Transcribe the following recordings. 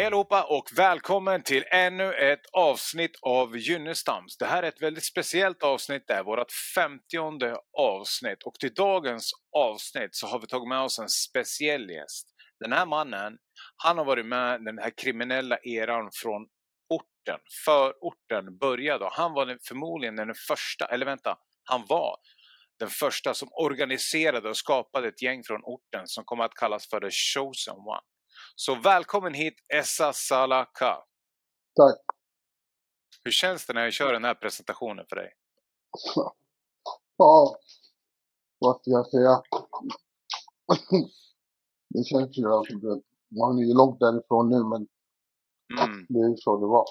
Hej allihopa och välkommen till ännu ett avsnitt av Gynnestams. Det här är ett väldigt speciellt avsnitt, det är vårt femtionde avsnitt och till dagens avsnitt så har vi tagit med oss en speciell gäst. Den här mannen, han har varit med den här kriminella eran från orten, förorten började han var förmodligen den första, eller vänta, han var den första som organiserade och skapade ett gäng från orten som kommer att kallas för The Chosen One. Så välkommen hit Essa Salaka. Tack. Hur känns det när jag kör den här presentationen för dig? Ja, vad ska jag säga? Det känns ju alltså, man är ju långt därifrån nu men Mm, det är ju så det var.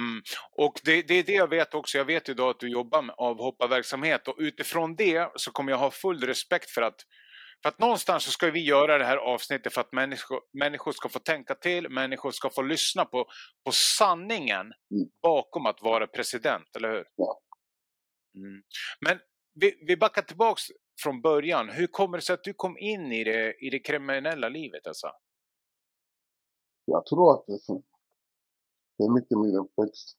mm. Och det, det är det jag vet också. Jag vet ju då att du jobbar med avhopparverksamhet och utifrån det så kommer jag ha full respekt för att för att någonstans så ska vi göra det här avsnittet för att människor, människor ska få tänka till, människor ska få lyssna på, på sanningen Mm. bakom att vara president, eller hur? Ja. Mm. Men vi, vi backar tillbaks från början. Hur kommer det sig att du kom in i det, i det kriminella livet? Alltså? Jag tror att det är, så. det är mycket min uppväxt.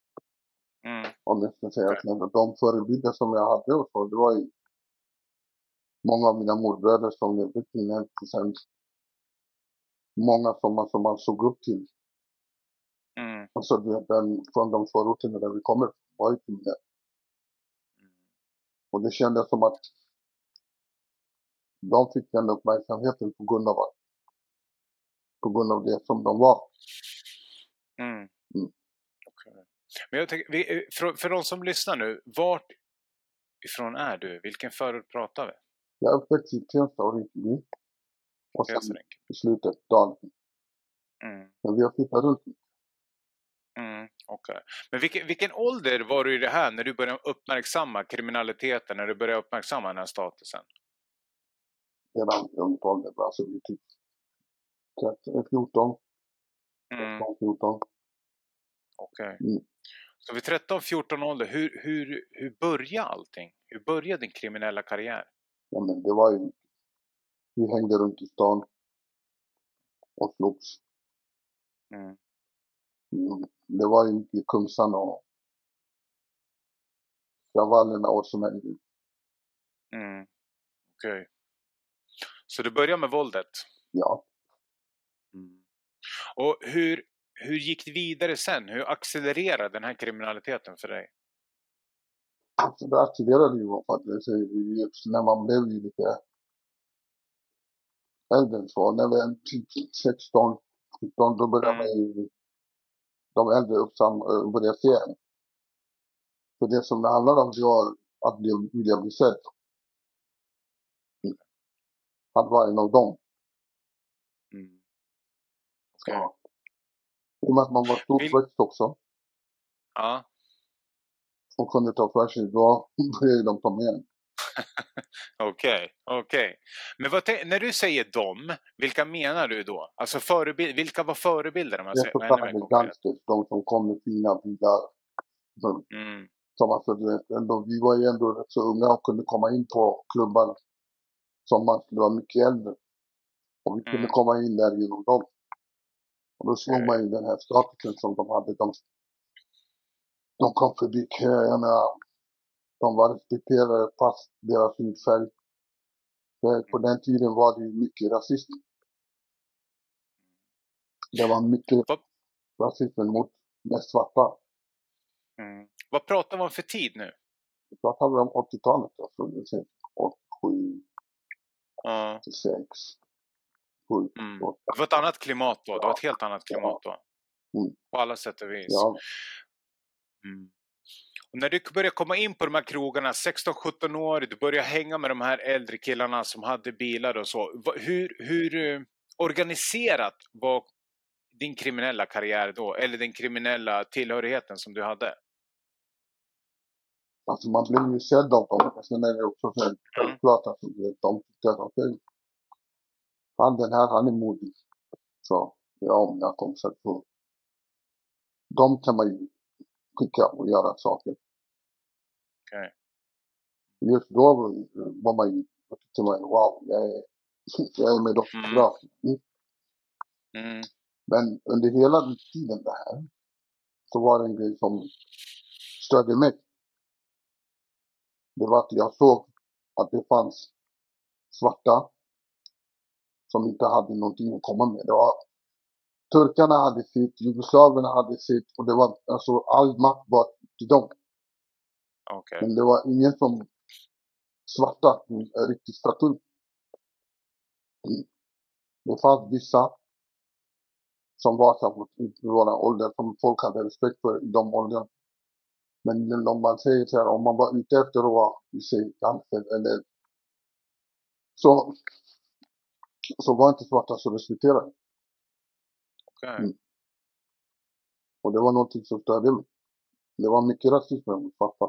Mm. Om jag ska säga så. De förebilder som jag hade och så, det var ju många av mina morbröder som levde och sen många som man, som man såg upp till. Mm. Alltså den, från de förorterna där vi kommer var ju kriminellt. Och det kändes som att de fick den uppmärksamheten på grund av, på grund av det som de var. Mm. Mm. Okej. Men jag tänker, eh, för, för de som lyssnar nu, vart ifrån är du? Vilken förort pratar vi? Jag är uppväxt i Tensta och Rinkeby. Och sen i slutet Dalby. Mm. Men vi har flyttat runt. Mm, okej. Men vilken, vilken ålder var du i det här när du började uppmärksamma kriminaliteten, när du började uppmärksamma den här statusen? redan i ung ålder. Alltså vi typ 13, 14, Mm, 13, 14. okej. Mm. Så vid 13-14 ålder, hur, hur, hur började allting? Hur började din kriminella karriär? Ja, men det var ju, vi hängde runt i stan och slogs. Mm, Mm. Det var ju i Kungsan och kravallerna och som hände. mm, okej. Så du började med våldet? Ja, Mm. Och hur, hur gick det vidare sen? Hur accelererade den här kriminaliteten för dig? Så det aktiverade ju vi just när man blev ju lite äldre så. När vi är typ 16, 17 då började Mm. man ju de äldre äh, börja se en. För det som det handlar om det var att bli, vilja bli sedd. Att vara en av dem. Mm. Okej. Ja. I och med att man var storväxt också Ja, och kunde ta för sig, då började de ta med okej, okej. Men vad när du säger dem, vilka menar du då? Alltså förebild, vilka var förebilder om är säger gangsters, de som kom med fina bilar. Som, Mm, som alltså, ändå, vi var ju ändå rätt så unga och kunde komma in på klubbar som man skulle vara mycket äldre. Och vi kunde Mm. komma in där genom dem. Och då slog Okej. man ju den här statusen som de hade. De, de kom förbi köerna. De var respekterade fast deras hudfärg. På den tiden var det mycket rasism. Det var mycket Vad- rasism mot mest svarta. mm. Vad pratar man för tid nu? Vi pratar vi om 80-talet. Alltså, det vill säga 87, Ja, 86, 7, mm. 8. Det var ett annat klimat då, det var ett helt annat klimat då. Mm. På alla sätt och vis. Ja, Mm. Och när du började komma in på de här krogarna, 16-17 år, du började hänga med de här äldre killarna som hade bilar och så. Hur, hur eh, organiserat var din kriminella karriär då? Eller den kriminella tillhörigheten som du hade? alltså man blev ju sedd av dem. Sen är det också så här, självklart att de tyckte att okej, han den här, han är modig. Så jag och mina kompisar, så de kan man ju skicka och göra saker. Okej. Just då var man ju, tyckte man wow, jag är, jag är med dem Mm. Mm. Men under hela den tiden det här så var det en grej som störde mig. Det var att jag såg att det fanns svarta som inte hade någonting att komma med. Det var, turkarna hade sitt, jugoslaverna hade sitt och det var alltså all makt var till dem. Okej. Men det var ingen som svarta riktigt upp. Mm. Det fanns vissa som var så i våra ålder som folk hade respekt för i de åldrarna. Men om man säger så här, om man var ute efter att vara i sig gangster eller så, så var inte svarta så respekterade. Okej. Mm. Och det var någonting som störde mig. Det var mycket rasism mot svarta.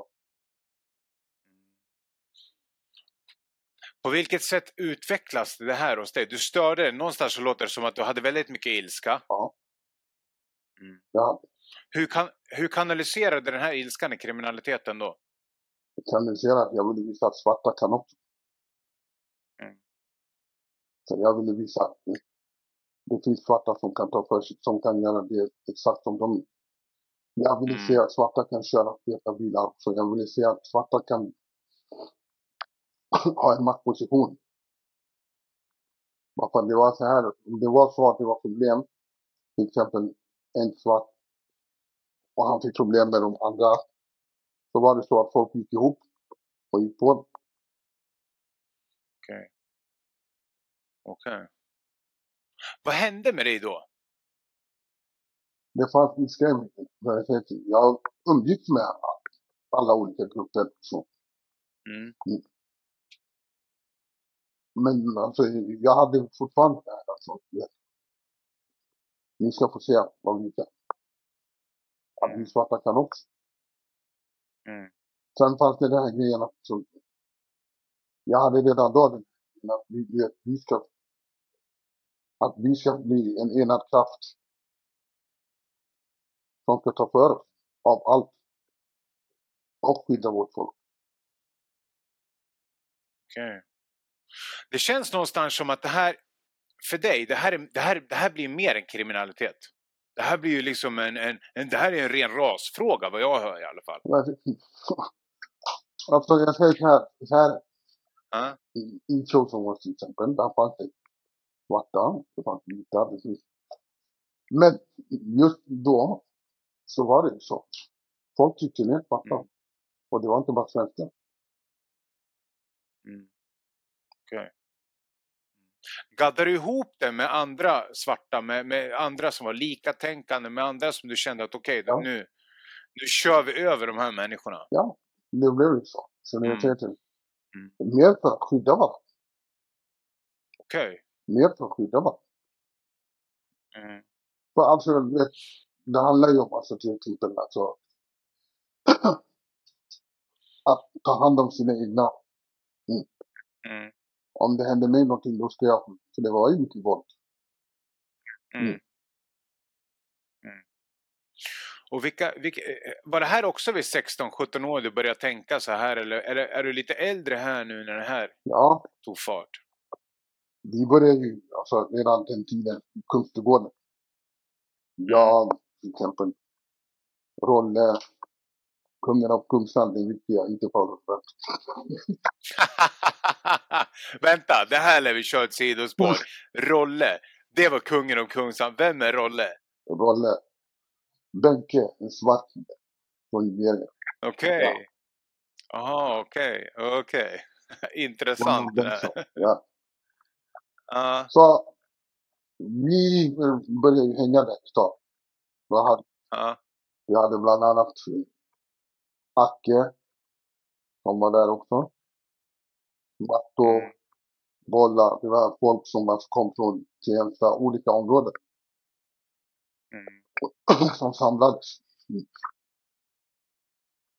På vilket sätt utvecklas det här hos dig? Du störde dig. Någonstans så låter det som att du hade väldigt mycket ilska. Ja. Mm. Jag Hur, kan, hur kanaliserade den här ilskan i kriminaliteten då? kan säga att jag ville visa att svarta kan också. Mm. Så jag ville visa att det, finns svarta som kan ta för sig, som kan göra det exakt som de vill. Jag ville Mm. se att svarta kan köra feta bilar också. Jag ville se att svarta kan ha en maktposition. Varför det var så här, om det var så att det var problem, till exempel en svart och han fick problem med de andra, så var det så att folk gick ihop och gick på. Okej. Okej. Vad hände med dig då? Det fanns en skräm. Jag umgicks med alla olika grupper. Så. Mm. Men alltså, jag hade fortfarande det här. Alltså, ni ska få se vad vi kan. Att vi svarta kan också. Mm. Sen fanns det den här grejen att jag hade redan då den grejen att vi, vet, vi ska att vi ska bli en enad kraft som ska ta för oss av allt och skydda vårt folk. Okej. Det känns någonstans som att det här, för dig, det här, är, det här, det här blir mer än kriminalitet. Det här blir ju liksom en, en, en, det här är en ren rasfråga vad jag hör i alla fall. Alltså jag säger så här, så här Ja. i, i Chosen Wars till exempel, där fanns det svarta, det fanns vita, precis. Men just då så var det så. Folk tyckte ner svarta. Mm. Och det var inte bara svenskar. Mm. Okej. Gaddade du ihop det med andra svarta, med, med andra som var likatänkande, med andra som du kände att okej, Ja. nu, nu kör vi över de här människorna? Ja, det blev så. Så när Mm. Mm. mer för att skydda varandra. Okej. Mer för att skydda varandra. Mm. För alltså, det handlar ju om alltså till exempel alltså att ta hand om sina egna. Mm. Om det händer mig någonting, då ska jag, för det var ju mycket våld. Mm. Mm. Mm. Och vilka, vilka, eh, var det här också vid 16-17 år du började tänka så här eller är, är du lite äldre här nu när det här Ja, tog fart? Vi började ju alltså redan den tiden i Kungsträdgården. Jag, till exempel, Rolle, kungen av Kungsan, den viktiga, inte Paulus. Vänta, det här lär vi köra ett sidospår. Rolle, det var kungen av Kungsan. Vem är Rolle? Rolle, Benke, en svart kille från Nigeria. Okej. Jaha, okej, okej. Intressant. Ja. Ja, Så vi eh, började hänga där ett tag. Då hade, ja, vi hade bland annat Acke, som var där också. Matto, Mm. Bolla, det var folk som kom från Tensta, olika områden mm, som samlades. Mm.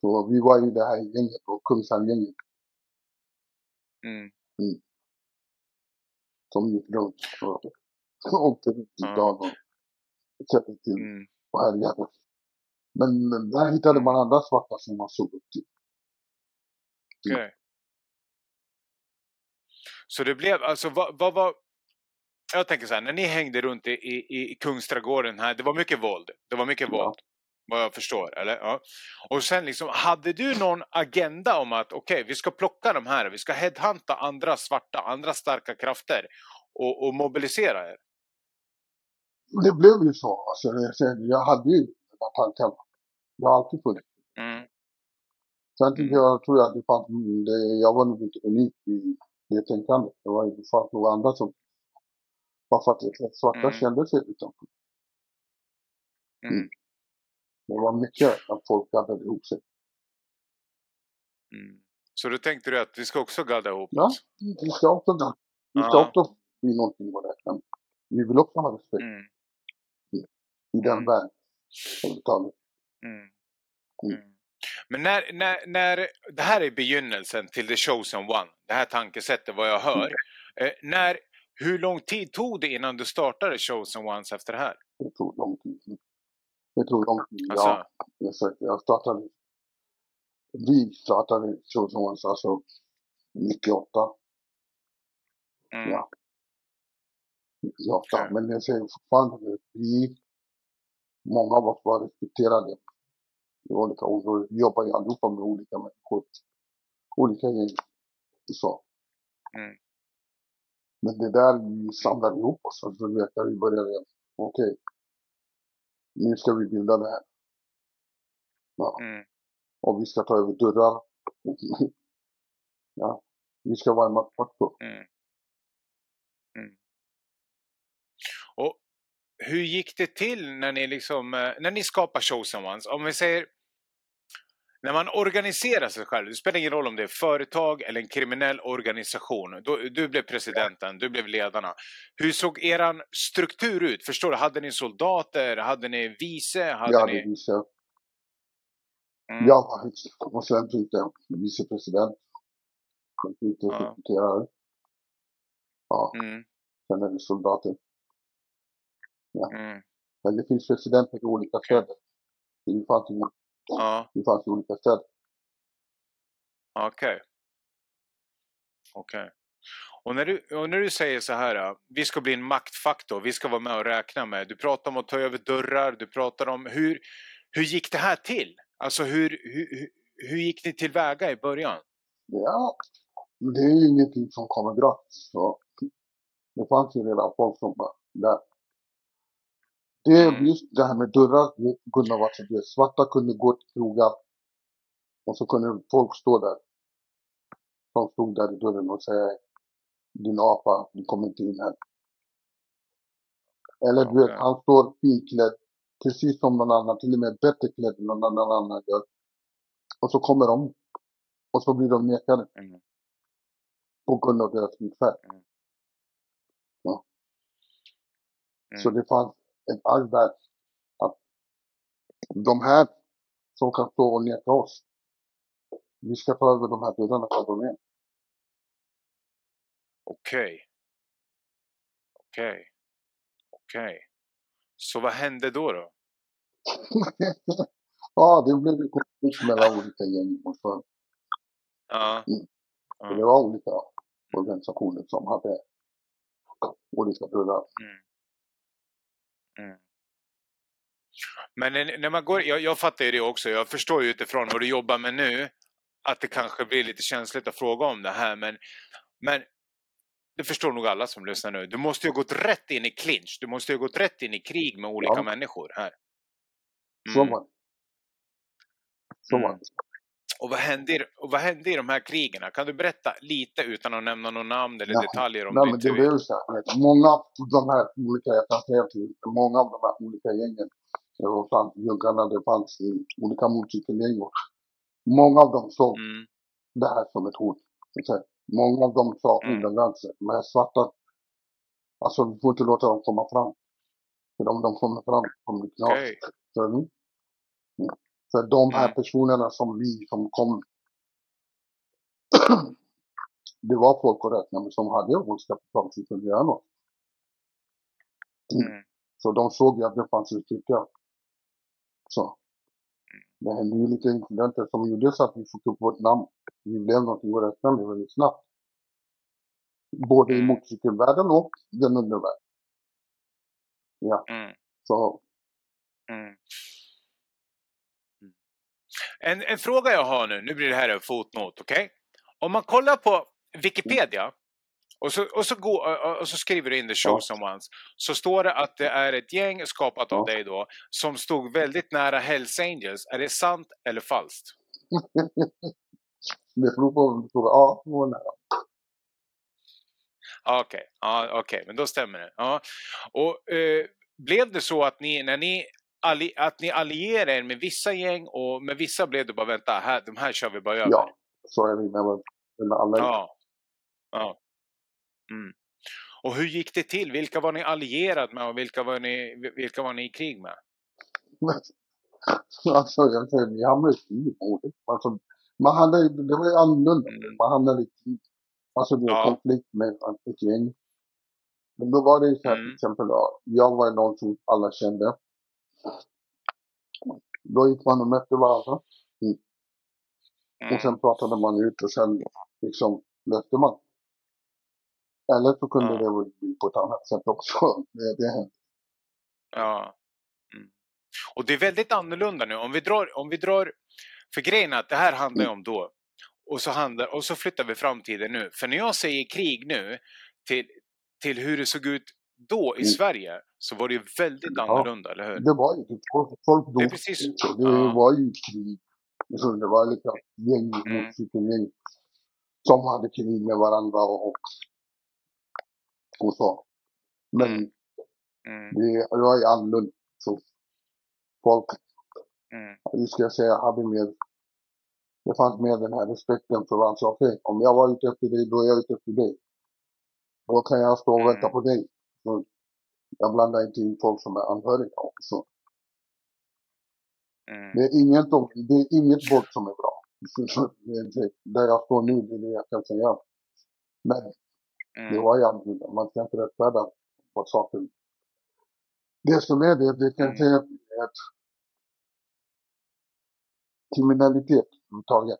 Så vi var ju det här gänget och Kungsan-gänget mm. Som gick runt och åkte runt i stan och köpte till Mm. och härjade. Men där hittade man andra svarta som man såg upp till. Okej. Så det blev, alltså vad, vad var... jag tänker så här, när ni hängde runt i, i, i Kungsträdgården här, det var mycket våld. Det var mycket Ja. våld. Vad jag förstår, eller? Ja. Och sen liksom, hade du någon agenda om att okej, vi ska plocka de här, vi ska headhunta andra svarta, andra starka krafter och, och mobilisera er? Det blev ju så. Alltså, jag, hade ju den här tanken. Jag har alltid funnits. Mm. Sen tycker Mm. jag, tror jag att det fanns, det, jag var nog inte unik i det tänkandet. Det, var, det fanns nog andra som, bara för att svarta Mm. kände sig utanför. Mm. Det var mycket att folk gaddade ihop sig. Mm. Så då tänkte du att vi ska också gadda ihop Ja. Vi ska också, vi ska också bli någonting på det. Men vi vill också ha respekt Mm. i den Mm. världen. Mm. Mm. Mm. Men när, när, när, det här är begynnelsen till The Chosen One, det här tankesättet vad jag hör. Eh, när, hur lång tid tog det innan du startade Chosen Ones efter det här? Det tog lång tid. Det tog lång tid. Alltså, Ja, jag, sökte, jag startade, vi startade Ones alltså 98. mm, Ja. 98. Okej. Men jag säger fortfarande, vi, många av oss var respekterade i olika områden. Vi jobbar ju allihopa med olika människor. Olika gäng. och Så. Mm. Men det där vi samlade ihop oss. Alltså, vet, vi började, okej, nu ska vi bilda det här. Ja. mm, Och vi ska ta över dörrar. ja. Vi ska vara en maktfaktor. mm, mm. Och hur gick det till när ni liksom, eh, när ni skapar Chosen Ones? Om vi säger, när man organiserar sig själv, det spelar ingen roll om det är företag eller en kriminell organisation. Du, du blev presidenten, du blev ledarna. Hur såg eran struktur ut? Förstår du? Hade ni soldater? Hade ni vice? Hade Jag hade ni... vice, Mm, jag var fick jag vicepresident. Jag Ja. Ja, mm, sen är det soldater. mm, Men det finns presidenter i olika städer. Det fanns ju, ja, det fanns olika städer. okej. Okej. Och när, du, och när du säger så här, äh, vi ska bli en maktfaktor, vi ska vara med och räkna med. Du pratar om att ta över dörrar, du pratar om hur, hur gick det här till? Alltså hur, hur, hur- gick ni tillväga i början? Ja, det är ingenting som kommer gratis. Så det fanns ju redan folk som där. Det är Mm. just det här med dörrar, kunde ha varit så det. Svarta kunde gå till krogar och så kunde folk stå där. De stod där i dörren och säga din apa, du kommer inte in här. Eller du vet, Okej. han står finklädd, precis som någon annan, till och med bättre klädd än någon annan gör. Och så kommer de och så blir de nekade Mm. på grund av deras hudfärg. Mm. Ja. Mm. Så det fanns ett arv där att de här som kan stå och neka oss, vi ska ta över de här dörrarna för dem igen. Okej. Okej. Okej. Så vad hände då? då? ja, det blev en konflikt mellan olika gäng och så. Ja. Mm. Det var olika organisationer som hade olika dörrar. Mm. Mm. Men när man går, jag, jag fattar ju det också, jag förstår ju utifrån vad du jobbar med nu att det kanske blir lite känsligt att fråga om det här men, men det förstår nog alla som lyssnar nu. Du måste ju ha gått rätt in i clinch, du måste ju ha gått rätt in i krig med olika Ja. människor här. Så Mm. Så var Mm. det. Och vad, hände, i- och vad hände i de här krigen? Kan du berätta lite utan att nämna någon namn eller Ja. detaljer om Nej, men det blev ju så här. Många av de här olika, jag kan säga till många av de här olika gängen, det var fanns juggarna, det fanns i olika motorcykelgäng och många av dem såg Mm. det här som ett hot. Många av dem sa Mm. de här svarta, alltså vi får inte låta dem komma fram. För om de kommer fram kommer det knas. Okej. Så, mm. Mm. För de här Mm. personerna som vi som kom, det var folk att räkna med som hade våldskapital som kunde göra något. Mm. Så de såg ju att det fanns styrka. Så. Det hände ju lite incidenter som gjorde så att vi fick upp vårt namn. Vi blev någonting att räkna med väldigt snabbt. Både i Mm. motorcykelvärlden och den undervärlden. Ja, Mm. så Mm. Mm. En, en fråga jag har nu, nu blir det här en fotnot, okej? Om man kollar på Wikipedia och så, och, så går, och så skriver du in the show Ja. ones så står det att det är ett gäng skapat av Ja. dig då som stod väldigt nära Hells Angels. Är det sant eller falskt? det beror på frågar. Ja, det var nära. Ja, Okej, ja, okej, men då stämmer det. Ja. Och eh, blev det så att ni, när ni, alli, att ni allierade er med vissa gäng och med vissa blev det bara vänta, här, de här kör vi bara över? Ja, så är det med, med alla. Ja. ja. Mm. Och hur gick det till? Vilka var ni allierad med och vilka var ni, vilka var ni i krig med? Alltså, jag säger, vi hamnade i krig. Alltså, man hade, det var ju annorlunda. Mm. Man hamnade i krig. Alltså, det var Ja. konflikt med ett gäng. Men då var det ju så här, Mm. till exempel, ja, jag var någon som alla kände. Då gick man och mötte varandra. Mm. Och sen pratade man ut och sen liksom löste man. Eller så kunde Ja. det bli på ett annat sätt också. Det, det. Ja. Mm. Och det är väldigt annorlunda nu. Om vi drar, om vi drar för grejen är att det här handlar ju om då. Och så, handlar, och så flyttar vi framtiden nu. För när jag säger krig nu till, till hur det såg ut då i Mm. Sverige så var det ju väldigt Ja. annorlunda, eller hur? Det var ju typ, folk, folk dog. Det precis- Det ja. var ju krig. Så det var liksom gäng, Mm. motorcykelgäng som hade krig med varandra och, och, så. Men Mm. det, det var ju annorlunda. Så folk, Mm. hur ska jag säga, hade mer det fanns mer den här respekten för varandra. Okej, om jag var ute efter dig, då är jag ute efter dig. Då kan jag stå och Mm. vänta på dig. Så jag blandar inte in folk som är anhöriga också. Mm. Det är inget, det är inget våld som är bra. Det är det- Där jag står nu, det är det jag kan säga. Men det Mm. var ju annorlunda. Man ska inte rättfärdiga på saker. Det som är det, det kan jag Mm. säga är att kriminalitet överhuvudtaget,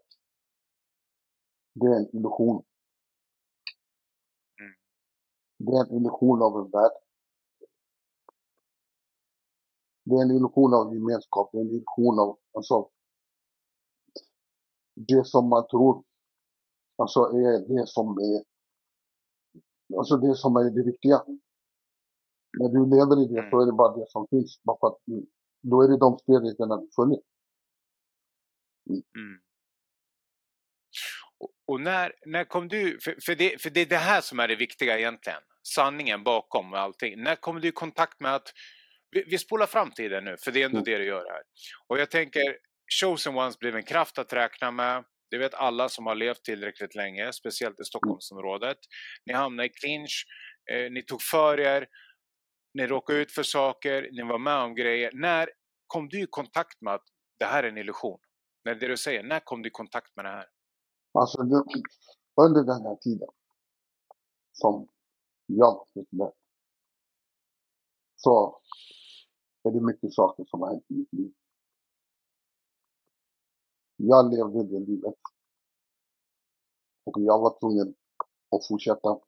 det är en illusion. Mm. Det är en illusion av en värld. Det är en illusion av gemenskap. Det är en illusion av, alltså, det som man tror, alltså är det som är, alltså det som är det viktiga. När du lever i det Mm. så är det bara det som finns. Bara för att då är det de spelreglerna du följer. Mm. Och, och när, när kom du, för, för, det, för det är det här som är det viktiga egentligen, sanningen bakom allting. När kom du i kontakt med att, vi, vi spolar framtiden nu, för det är ändå Mm. det du gör här. Och jag tänker, Chosen Ones blev en kraft att räkna med. Det vet alla som har levt tillräckligt länge, speciellt i Stockholmsområdet. Ni hamnade i clinch, eh, ni tog för er, ni råkade ut för saker, ni var med om grejer. När kom du i kontakt med att det här är en illusion? När det du säger, när kom du i kontakt med det här? Alltså under den här tiden som jag fick det, så är det mycket saker som har hänt i mitt liv. Jag levde det livet. Och jag var tvungen att fortsätta.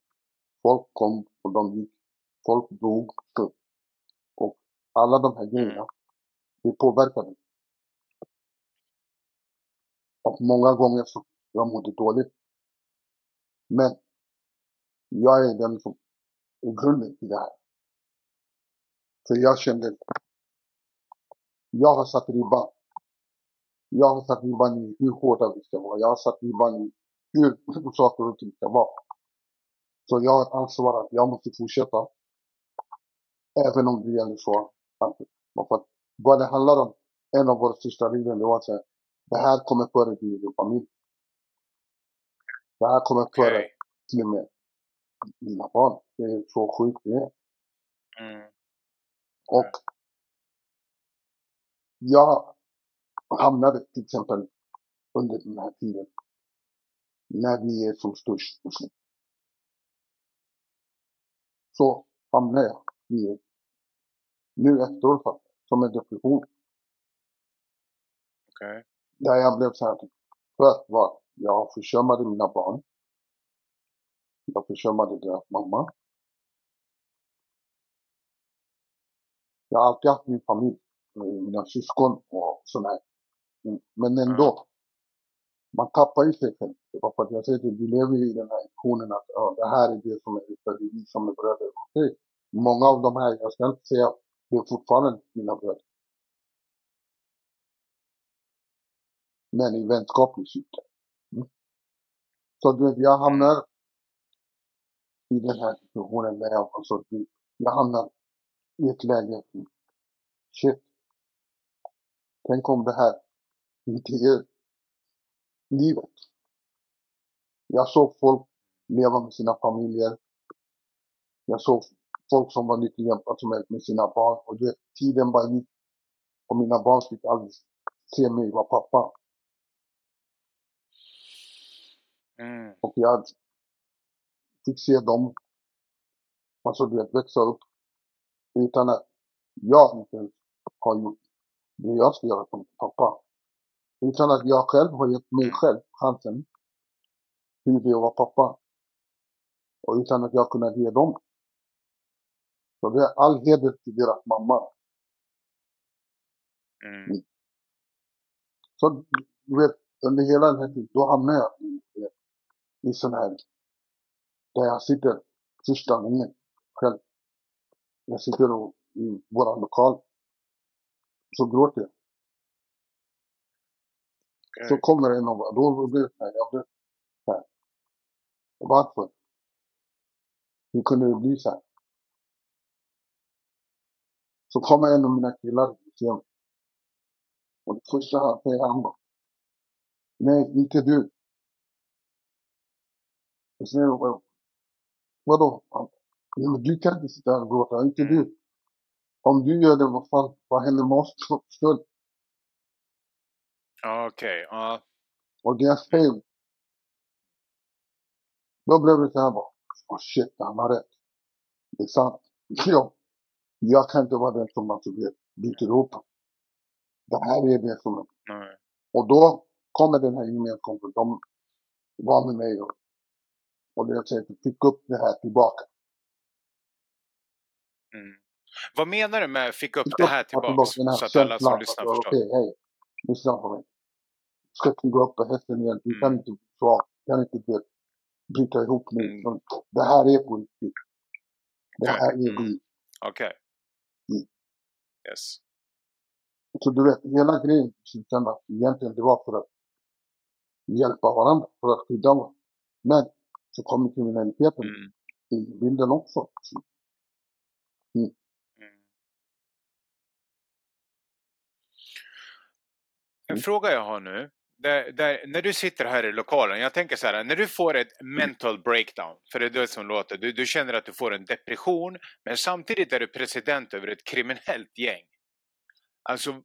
Folk kom och de gick. Folk dog. Och alla de här grejerna, det påverkade. Och många gånger så jag mådde dåligt. Men jag är den som är grunden till det här. För jag kände, jag har satt ribban. Jag har satt ribban i hur hårda vi ska vara. Jag har satt ribban i hur, hur saker och ting ska vara. Så jag har ett ansvar att jag måste fortsätta. Även om det gäller så. Att, vad det handlar om, en av våra största regler, var att säga, det här kommer före din familj. Det här kommer före Okej. till och med mina barn. Det är så sjukt det är. Mm. Och jag hamnade till exempel under den här tiden när vi är som störst. Så hamnade jag i, nu efteråt som en depression. Okej. Där jag blev så här, typ, för vad? Jag försummade mina barn. Jag försummade deras mamma. Jag har alltid haft min familj, mina syskon och sådär. Mm, Men ändå, man tappar ju sig själv. Det var för att jag säger dig, du lever ju i den här illusionen att ja, det här är det som är för det är vi som är bröder. Okej. Många av de här, jag ska inte säga, det är fortfarande mina bröder. Men i vänskapligt syfte. Mm. Så du vet, jag hamnar i den här situationen där jag, alltså, jag hamnar i ett läge, shit, tänk om det här inte är livet. Jag såg folk leva med sina familjer. Jag såg folk som var lyckliga alltså med, med sina barn. Och du vet, tiden bara gick. Och mina barn fick aldrig se mig vara pappa. Mm. Och jag fick se dem, alltså du vet, växa upp utan att jag inte har gjort det jag ska göra som pappa. Utan att jag själv har gett mig själv chansen hur det är att vara pappa. Och utan att jag kunnat ge dem. Så det är all heder till deras mamma. Mm. Så du vet, under hela den här tiden, då hamnar jag i, i sån här, där jag sitter första gången själv. Jag sitter och, i våran lokal. Så gråter jag. Så Okej. kommer en och då blir det så här, jag blir så här. Varför? Hur kunde det bli så här? Så kommer en av mina killar ser mig. Och det första han säger, han bara, nej, inte du. Jag säger, "Vad- vadå? Han, "Nej, men du kan inte sitta här och gråta, inte du. Om du gör det, vad fan, vad händer med oss? Ja, Okej, ja. Och det jag säger, då blev det så här bara, oh shit, han har rätt. Det är sant. Ja, jag kan inte vara den som alltså byter ihop. Det här är det som. Nej. Och då kommer den här gemenskapen, de var med mig och, och jag säger, fick upp det här tillbaka. Mm. Vad menar du med fick upp det här tillbaks? Så att alla som lyssnar förstår. Okej, hej, lyssna på mig. Ska kliva upp på hästen igen. Kan Mm. inte bli svag. Du kan inte bryta ihop nu. Mm. Det här är på riktigt. Det här är Mm. vi. Okej. Mm. Yes. Så du vet, hela grejen i slutändan, egentligen det var för att hjälpa varandra, för att skydda varandra. Men så kommer kriminaliteten Mm. i bilden också. Mm. En Mm. fråga jag har nu. Där, där, när du sitter här i lokalen, jag tänker så här, när du får ett mental breakdown, för det är det som låter, du, du känner att du får en depression, men samtidigt är du president över ett kriminellt gäng. Alltså,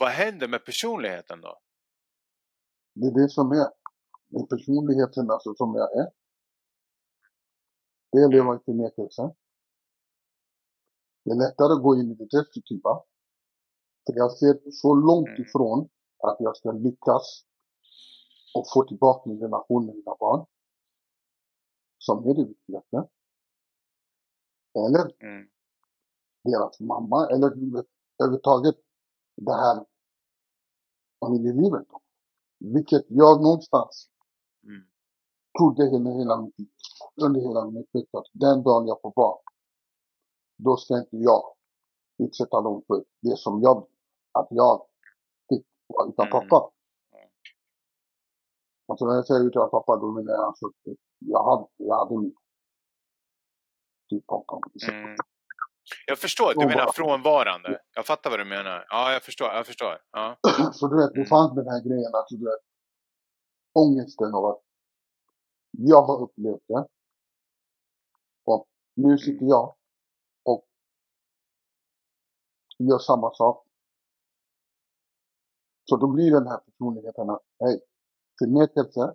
vad händer med personligheten då? Det är det som är med personligheten alltså, som jag är. Det leva i förnekelse. Det är lättare att gå in i det destruktiva. För jag ser så långt Mm. ifrån att jag ska lyckas och få tillbaka min relation med mina barn. Som är det viktigaste. Eller Mm. deras mamma. Eller överhuvudtaget det här familjelivet. Vilket jag någonstans Mm. trodde hela, hela under hela min uppväxt att den dagen jag får barn, då ska inte jag utsätta dem för det som jag, att jag utan Mm. pappa. Mm. Alltså när jag säger utan pappa, då menar jag alltså att jag hade, jag hade min typ pappa. Mm. Jag förstår, du menar frånvarande. Jag fattar vad du menar. Ja, jag förstår. Jag förstår. Ja. Så du vet, det Mm. fanns den här grejen att du vet, ångesten av att jag har upplevt det. Och nu sitter jag och gör samma sak. Så då blir den här personligheten hej, förnekelse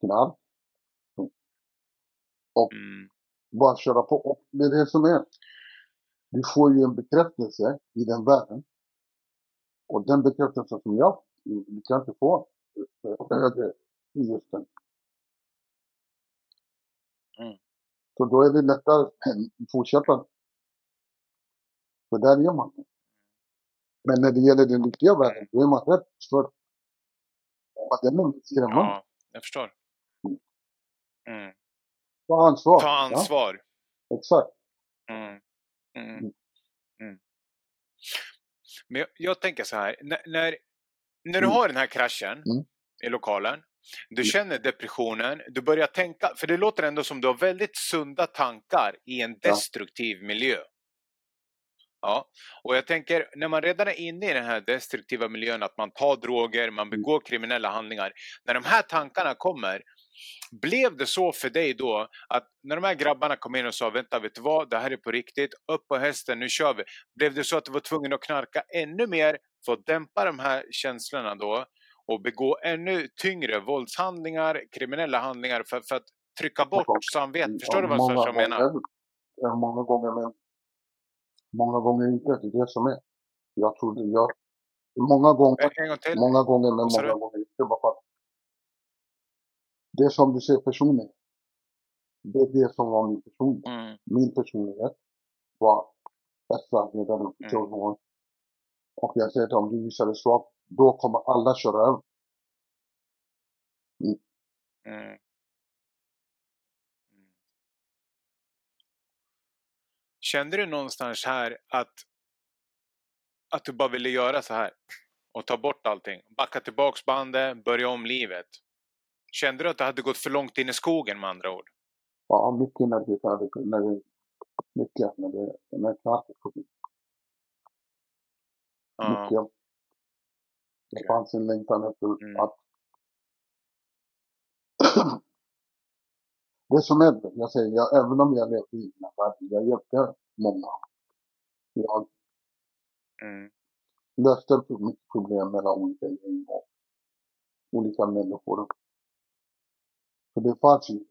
till allt. Mm. Bara köra på. Och det är det som är. Du får ju en bekräftelse i den världen. Och den bekräftelsen som jag, du kan inte få högre i just den. Mm. Så då är det lättare att fortsätta. För där är man. Men när det gäller den riktiga världen, då är man rädd för är skrämmande. Ja, jag förstår. Mm. Ta ansvar. Ta ansvar. Ja, exakt. Mm. Mm. Mm. Mm. Men jag, jag tänker så här, när, när, när du Mm. har den här kraschen i lokalen, du känner depressionen, du börjar tänka, för det låter ändå som du har väldigt sunda tankar i en destruktiv miljö. Ja, och jag tänker när man redan är inne i den här destruktiva miljön, att man tar droger, man Mm. begår kriminella handlingar. När de här tankarna kommer, blev det så för dig då att när de här grabbarna kom in och sa vänta vet du vad, det här är på riktigt, upp på hästen, nu kör vi. Blev det så att du var tvungen att knarka ännu mer för att dämpa de här känslorna då och begå ännu tyngre våldshandlingar, kriminella handlingar för, för att trycka bort samvetet? Förstår du vad jag menar? många gånger, men många gånger inte. Det är det som är. Jag trodde, jag, många gånger, gång många gånger, men många du? gånger inte. Bara för att det som du ser personen, det är det som var min person. Mm, Min personlighet var bästa ledaren på Mm. Och jag säger att om du visar dig svag, då kommer alla köra över. mm. Mm. Kände du någonstans här att, att du bara ville göra så här? Och ta bort allting? Backa tillbaks bandet, börja om livet? Kände du att du hade gått för långt in i skogen med andra ord? Ja, mycket det hade, det, mycket när det, när knarket kom in. Mycket. Det fanns en längtan efter Mm. att Det som är, jag säger, jag, även om jag levde i här världen, jag hjälpte många. Jag Mm. löste mycket problem mellan olika gäng och olika människor. Så det fanns ju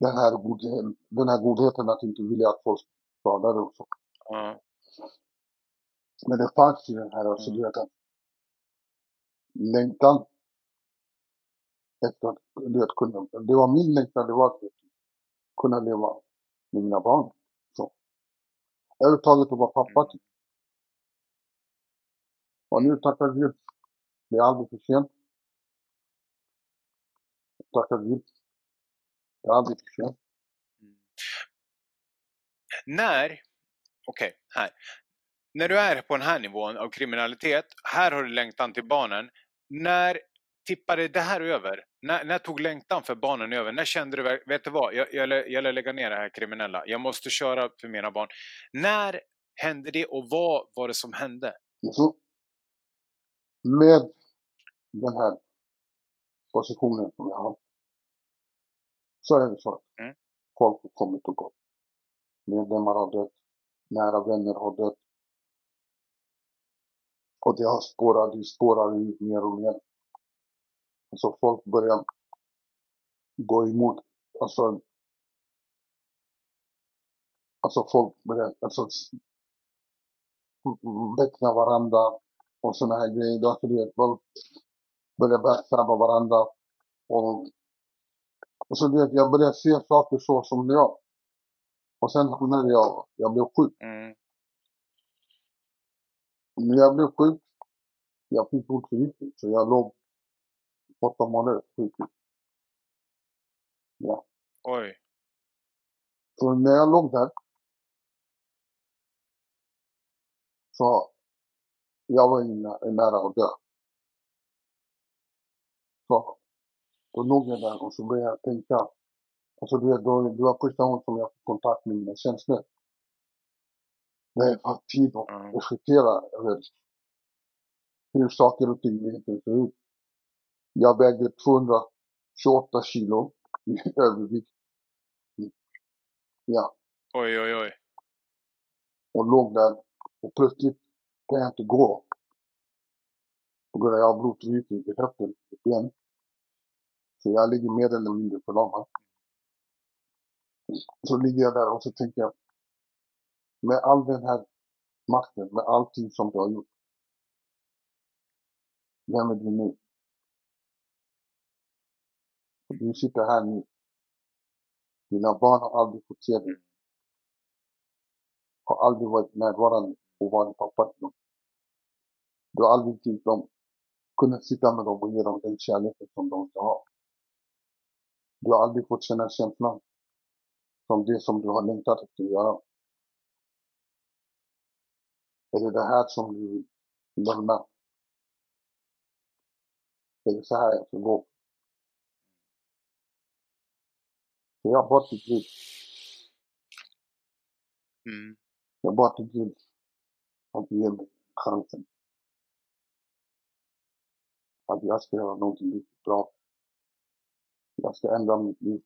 den här, godheten, den här godheten att inte vilja att folk skadade och så. Ja. Men det fanns ju den här, alltså Mm. du vet att längtan efter att, du vet, kunna, det var min längtan, det var att kunna leva med mina barn. Så. Överhuvudtaget att vara pappa. Mm. Och nu tackar Gud. Det är aldrig för sent. Tackar Gud. Det är aldrig för sent. Mm. När, okej, här. När du är på den här nivån av kriminalitet, här har du längtan till barnen. När tippade det här över? När, när tog längtan för barnen över? När kände du, vet du vad, jag, jag, jag lär lägga ner det här kriminella. Jag måste köra för mina barn. När hände det och vad var det som hände? Så, med den här positionen som jag har. Så är det så att Mm. folk har kommit och gått. Medlemmar har dött. Nära vänner har dött. Och det har spårat, det spårar ut mer och mer. Så folk börjar gå emot. Alltså, alltså folk börjar alltså, beckna varandra och såna här grejer. Alltså, du vet, folk börjar backstabba varandra. Och, och så du vet, jag började se saker så som jag. Och sen när jag, jag blev sjuk. Mm. När jag blev sjuk, jag fick blodförgiftning. Så jag låg åtta månader på sjukhus. Ja. Oj. Så när jag låg där. Så jag var inna, nära att dö. Så då låg jag där och så började jag tänka. Alltså du vet, då, det var första gången som jag fick kontakt med mina känslor. Jag har tid att reflektera över hur saker och ting egentligen ser ut. Jag vägde 228 kilo i övervikt. Ja, Oj, oj, oj. och låg där och plötsligt kan jag inte gå. På grund av att jag har blodförgiftning i höften, i ben. Så jag ligger mer eller mindre förlamad. Så ligger jag där och så tänker jag, med all den här makten, med allting som du har gjort. Vem är du nu? Du sitter här nu Dina barn har aldrig fått se dig. Har aldrig varit närvarande och varit pappa till dem. Du har aldrig gett dem, kunnat sitta med dem och ge dem den kärleken som de ska ha. Du har aldrig fått känna känslan som det som du har längtat efter att göra. Är det det här som du vill lämna? Är det så här jag ska gå? Jag bad till Gud. Mm. Jag bad till Gud att ge mig chansen. Att jag ska göra någonting riktigt bra. Jag ska ändra mitt liv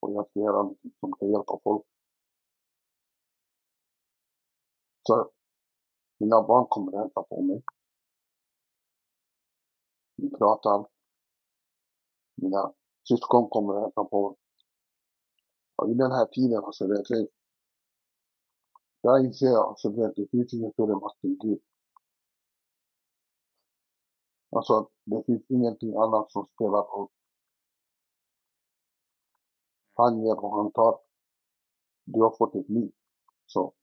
och jag ska göra något som kan hjälpa folk. Så mina barn kommer hälsa på mig. Vi pratar. Mina syskon kommer hälsa på mig. Och i den här tiden, alltså, vet du, jag inser alltså, vet, det finns ingen större makt än Gud. Alltså, det finns ingenting annat som spelar roll. Han ger och han tar. Du har fått ett liv. Så,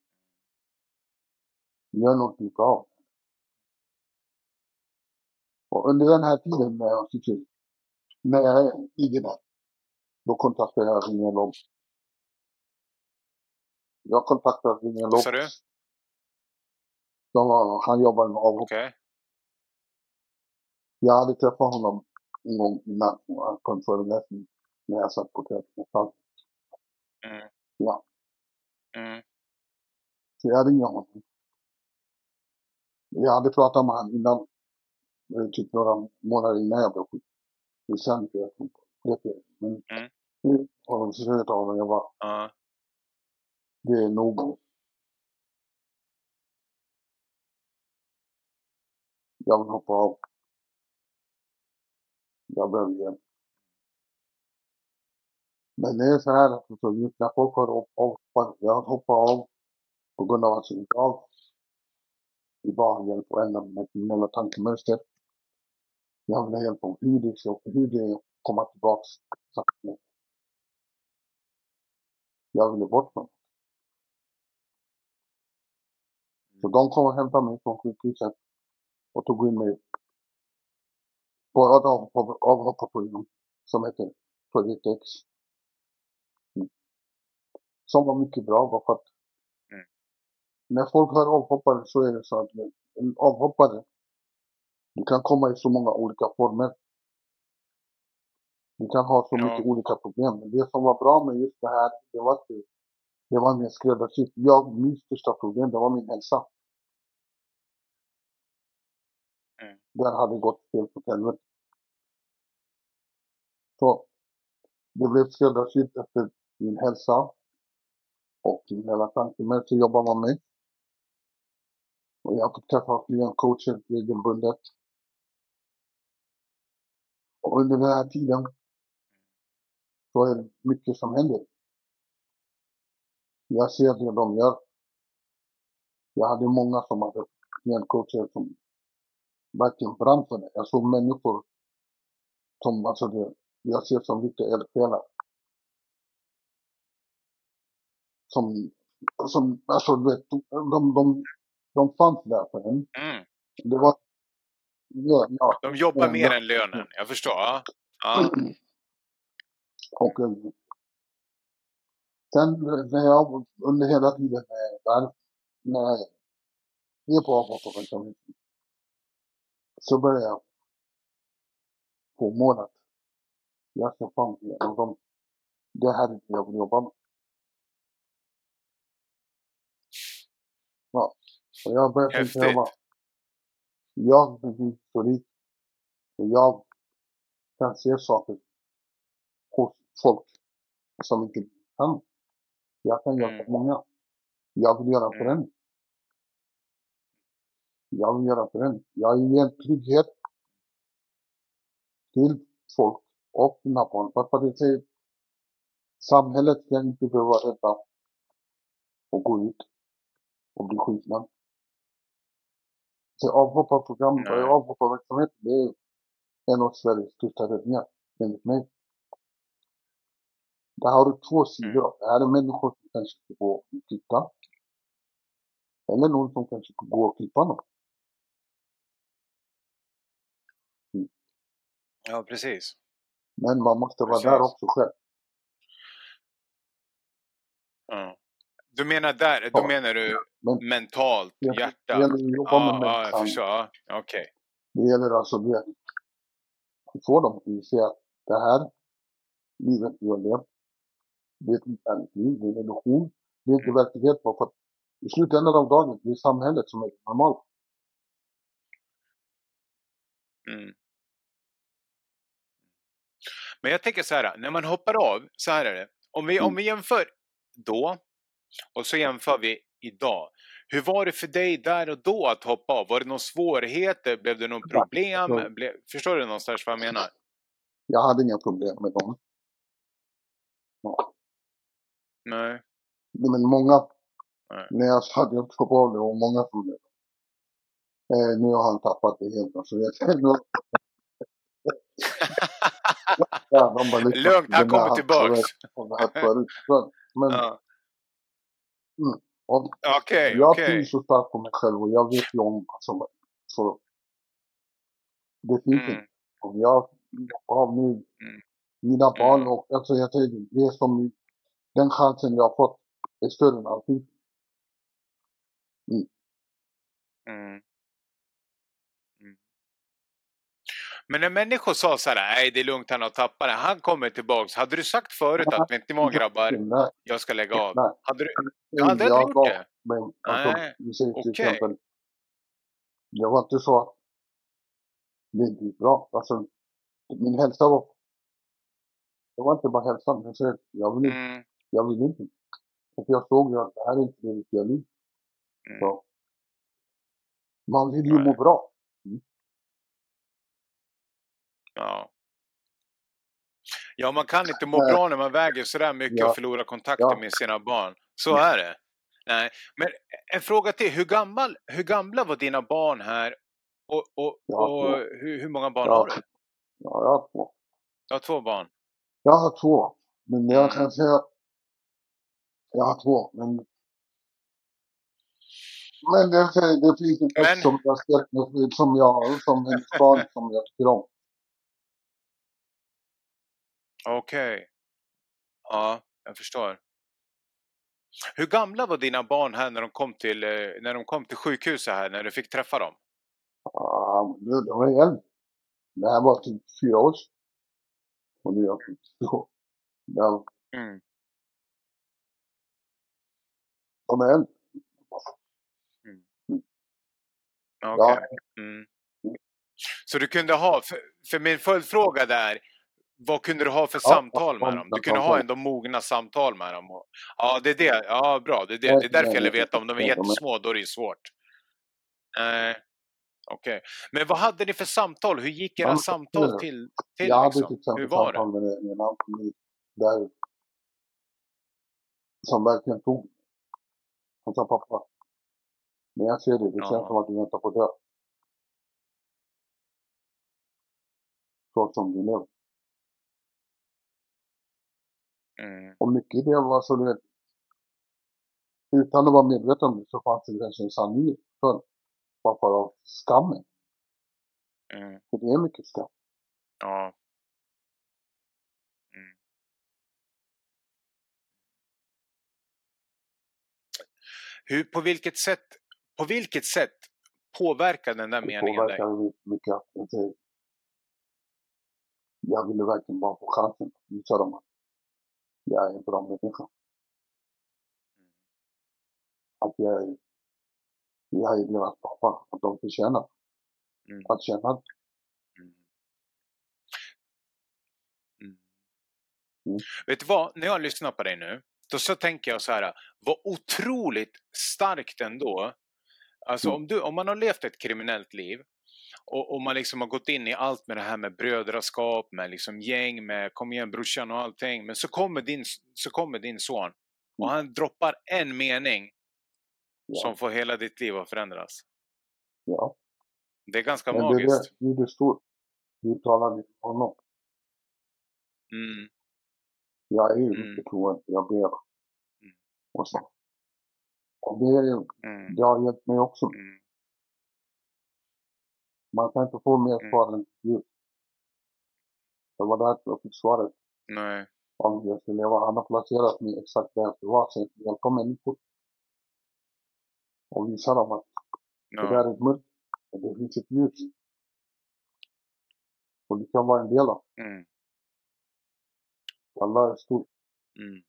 gör någonting bra. Och under den här tiden när jag sitter, när jag är i det där, då kontaktar jag Ringer om jag Vad Lobb. sa du? Var- Han jobbar med avhopp. Okej. Jag hade träffat honom en gång innan på en föreläsning när jag satt på Teatern. Mm. Ja. Mm. Så jag ringer honom. Jag hade pratat med honom innan, eh, typ några månader innan jag blev sjuk. Men sen jag vet jag, Men Mm. har de försökt ta honom. Jag bara, Ja det är nog. Jag vill hoppa av. Jag behöver hjälp. Men det är så här att alltså, just när folk har hoppat, jag hoppar av på grund av att jag inte av. Vi bara har hjälp att ändra mina kriminella tankemönster. Jag vill ha hjälp om hur det ska, hur det kommer att komma tillbaks. sakta. Jag ville bort från Så de kom och hämtade mig från sjukhuset och tog in mig på ett avhopp- avhopparprogram som heter Project X. Mm. Som var mycket bra bara för att Mm. när folk hör avhoppare så är det så att en avhoppare, du kan komma i så många olika former. Du kan ha så Ja. mycket olika problem. Men det som var bra med just det här, det var att det, det var mer skräddarsytt. Jag, min största problem, det var min hälsa. Mm. Den hade gått helt åt helvete. Så det blev skräddarsytt efter min hälsa och kriminella tankemönster jobbar man med. Och jag fick träffa klientcoacher regelbundet. Och under den här tiden så är det mycket som händer. Jag ser det de gör. Jag hade många som hade klientcoacher som verkligen brann för det. Jag såg människor som, alltså det, jag ser som riktiga eldsjälar. Som, som, alltså du vet, de, de, de, fanns där för en. Mm. Det var, ja, ja. De jobbar mer ja. än lönen. Jag förstår. Ja. Ja. Och eh, sen när jag under hela tiden där, när jag är på avhopparverksamheten så börjar jag få mål att jag ska fan igenom dem. Det här är jag vill jobba med. Ja. Och jag tänka, jag Häftigt. bara, jag min historik och jag kan se saker hos folk som inte kan. Jag kan hjälpa Mm. många. Jag vill göra en Mm. förändring. Jag vill göra förändring. Jag ger en trygghet till folk och mina barn. För att det säger, samhället ska inte behöva rädda och gå ut och bli skjutna. Så avhopparprogram, avhopparverksamhet, det är en av Sveriges största räddningar, enligt mig. Där har du två sidor. av Det här är människor som kanske ska gå och titta. Eller någon som kanske ska gå och klippa någon. Ja, precis. Men man måste vara Precis. där också själv. Ja. Du menar där, då Ja. menar du Men mentalt, det hjärta? det gäller att jobba Ja, med ja, jag förstår. Ja, Okej. Det gäller alltså det. Få dem att inse att det här livet du har levt, det är ett liv, det är en illusion. Det är inte Mm. verklighet bara för att i slutändan av dagen, det är samhället som är normalt. Mm. Men jag tänker så här, när man hoppar av, så här är det. Om vi, om Mm. vi jämför då och så jämför vi idag. Hur var det för dig där och då att hoppa av? Var det några svårigheter? Blev det något problem? Blev, förstår du någonstans vad jag menar? Jag hade inga problem med dem. Ja. Nej. Men många, Nej. när jag hade jag av det och många problem. Eh, nu har han tappat det helt. Alltså, jag ja, de bara Lugnt, han kommer tillbaks. har Men Ja. och Okej, jag okej. tror så starkt på mig själv och jag vet ju om alltså, så det finns Mm. inte. Om jag av nu, Mm. mina barn Mm. och alltså jag säger det är som den chansen jag har fått är större än allting. Mm. Mm. Men när människor sa så här, nej det är lugnt, han har tappat det, han kommer tillbaks. Hade du sagt förut att, vet ni vad grabbar, Nej, jag ska lägga av? nej. Hade du, du hade jag inte gjort det? Men alltså, Nej, vi säger till okej. exempel, det var inte så det gick bra. Alltså, min hälsa var, det var inte bara hälsan. Jag, jag, vill, inte- Mm. Jag vill inte. Och jag såg ju att det här är inte det riktiga livet. Mm. Så, man vill ju må Nej. bra. Ja. ja, man kan inte må Nej. bra när man väger sådär mycket Ja. och förlorar kontakten Ja. med sina barn. Så Ja. är det. Nej. Men en fråga till, hur, gammal, hur gamla var dina barn här? Och, och, och hur, hur många barn har du? Ja, jag har två. Du har två barn. Jag har två. Men jag Mm. kan säga, jag har två. Men, men det, det finns en Men- som jag, ställt- som jag, som en barn som jag tycker om. Okej. Ja, jag förstår. Hur gamla var dina barn här när de kom till, eh, när de kom till sjukhuset här, när du fick träffa dem? Ja, det var äldre. Det här var typ fyra år. Och nu är jag 52. Ja, Mm. de är äldre. Okej. Mm. Så du kunde ha, för, för min följdfråga där, vad kunde du ha för Ja, samtal med ja, dem? Du ja, kunde ja. ha ändå mogna samtal med dem. Ja, det är det. Ja, bra. Det är, det. det är därför jag vill veta. Om de är Ja, är- jättesmå, då är det ju svårt. Nej. Okej. Men vad hade ni för samtal? Hur gick era Ja, samtal till? till Jag hade liksom? till exempel Hur var det? samtal med med en där som verkligen tog Han sa pappa, när jag ser det, det Ja. känns som att du väntar på att dö. Så som du lever. Mm. Och mycket det var så du vet, utan att vara medveten om det så fanns det kanske en sanning för bara för av skammen. Mm. För det är mycket skam. Ja. Hur, på vilket sätt, på vilket sätt påverkar den där Det meningen dig? påverkade mig mycket jag säger, jag ville verkligen bara få chansen att visa dem att jag är en bra människa. Att jag är, jag är deras pappa. Att de förtjänar Mm. att känna det. Mm. Mm. Mm. Vet du vad, när jag lyssnar på dig nu, då så tänker jag så här, vad otroligt starkt ändå. Alltså Mm. om, du, om man har levt ett kriminellt liv och, och man liksom har gått in i allt med det här med brödraskap, med liksom gäng, med kom igen brorsan och allting. Men så kommer din, så kommer din son och han droppar en mening Ja. som får hela ditt liv att förändras. Ja. Det är ganska Men det, magiskt. det, det är stort. Du talar till honom. Mm. Jag är ju Mm. jag ber. Mm. Och så. Och det, Mm. det har hjälpt mig också. Mm. Man kan inte få mer Mm. svar än Gud. Det var därför jag fick svaret Nej. om jag skulle leva. Han har placerat mig exakt där jag ska vara, så jag kan hjälpa människor. Och visa dem att det där är ett mörker, och det finns ett ljus. Och du kan vara en del av. Mm. Allah är stor. Mm.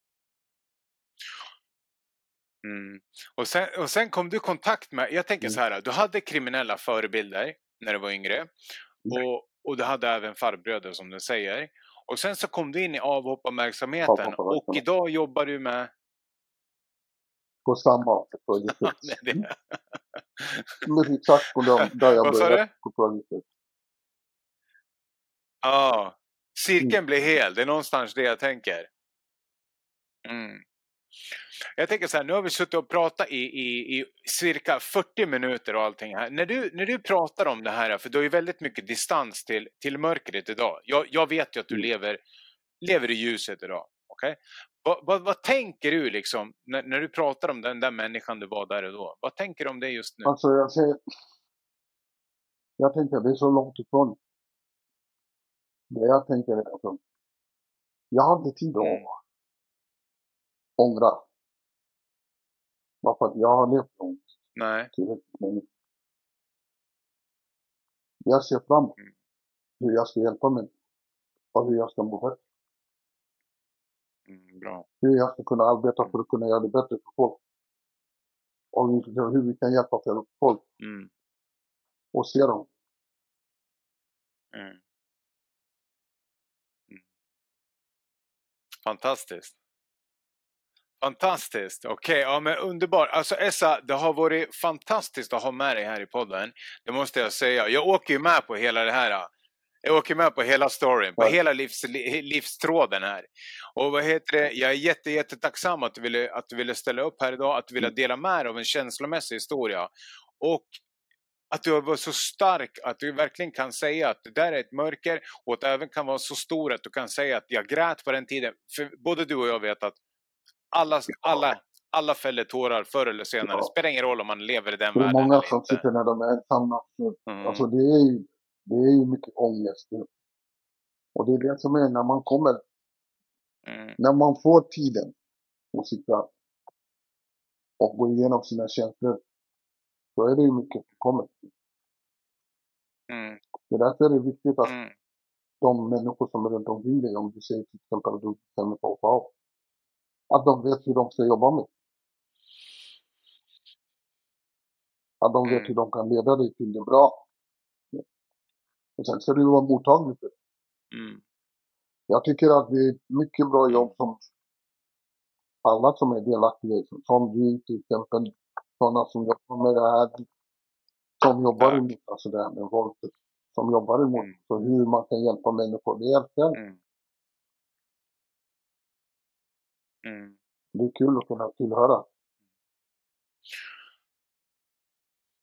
Mm. Och, sen, och sen kom du i kontakt med, jag tänker Mm. så här, du hade kriminella förebilder när du var yngre och, och du hade även farbröder som du säger. Och sen så kom du in i avhopparverksamheten och idag jobbar du med... På samma projekt. Men exakt på dem, där jag började på projektet. ja, cirkeln Mm. blir hel, det är någonstans det jag tänker. Mm. Jag tänker så här, nu har vi suttit och pratat i, i, i cirka 40 minuter och allting här. När du, när du pratar om det här, för du har ju väldigt mycket distans till, till mörkret idag. Jag, jag vet ju att du Mm. lever, lever i ljuset idag. okej? Vad, vad, vad tänker du liksom, när, när du pratar om den där människan du var där och då? Vad tänker du om det just nu? Alltså jag säger, jag tänker det är så långt ifrån. Det jag tänker är att jag har inte tid att Mm. ångra. Bara för att jag har levt långt Nej. Jag ser framåt. Mm. Hur jag ska hjälpa människor. Och hur jag ska må bättre. Mm, bra. Hur jag ska kunna arbeta för att kunna göra det bättre för folk. Och hur, vi kan hjälpa folk Mm, och se dem. mm. Mm. Fantastiskt. Fantastiskt. Okej, ja men underbart. Alltså Essa, det har varit fantastiskt att ha med dig här i podden. Det måste jag säga. Jag åker ju med på hela det här. Jag åker med på hela storyn, på Ja. hela livs, li- livstråden här. Och vad heter det? Jag är jätte, jättetacksam att du, ville, att du ville ställa upp här idag, att du ville Mm. dela med dig av en känslomässig historia. Och att du var så stark att du verkligen kan säga att det där är ett mörker och att det även kan vara så stor att du kan säga att jag grät på den tiden. För både du och jag vet att alla, alla, alla fäller tårar förr eller senare. Det spelar ingen roll om man lever i den Det är världen många som sitter när de är ensamma. Mm. Alltså det är ju, det är ju mycket ångest. Och det är det som är när man kommer, Mm. när man får tiden att sitta och gå igenom sina känslor. Så är det ju mycket som kommer. Mm. Det är därför är det viktigt att Mm. de människor som är runt omkring dig, om du säger till exempel att du bestämmer för att av, att de vet hur de ska jobba med. Att de vet Mm. hur de kan leda dig till det bra. Och sen ska du vara mottaglig för det. Mm. Jag tycker att det är ett mycket bra jobb som alla som är delaktiga i, som du till exempel, sådana som jobbar med det här, som jobbar emot alltså det här med våldet, som jobbar emot, Mm. så hur man kan hjälpa människor, det hjälper. Mm. Mm. Det är kul att kunna tillhöra.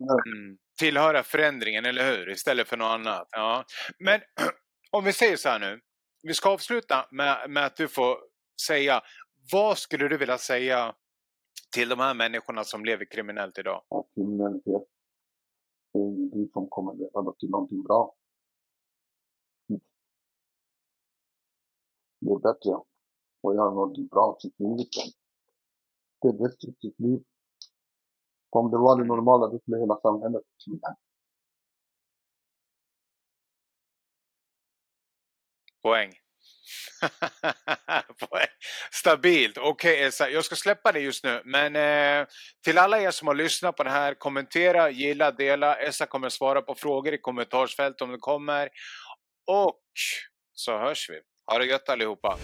Mm. Tillhöra förändringen, eller hur? Istället för något annat. Ja. Men om vi säger så här nu. Vi ska avsluta med, med att du får säga vad skulle du vilja säga till de här människorna som lever kriminellt idag? att kriminalitet är ingenting som kommer leda till någonting bra. Det är bättre att göra någonting bra av sitt liv istället. Det är destruktivt liv. Om det var det normala, då skulle hela samhället försvinna. Poäng. Stabilt. Okej Esa, jag ska släppa det just nu. Men eh, till alla er som har lyssnat på det här, kommentera, gilla, dela. Essa kommer svara på frågor i kommentarsfältet om det kommer. Och så hörs vi. Ha det gött allihopa.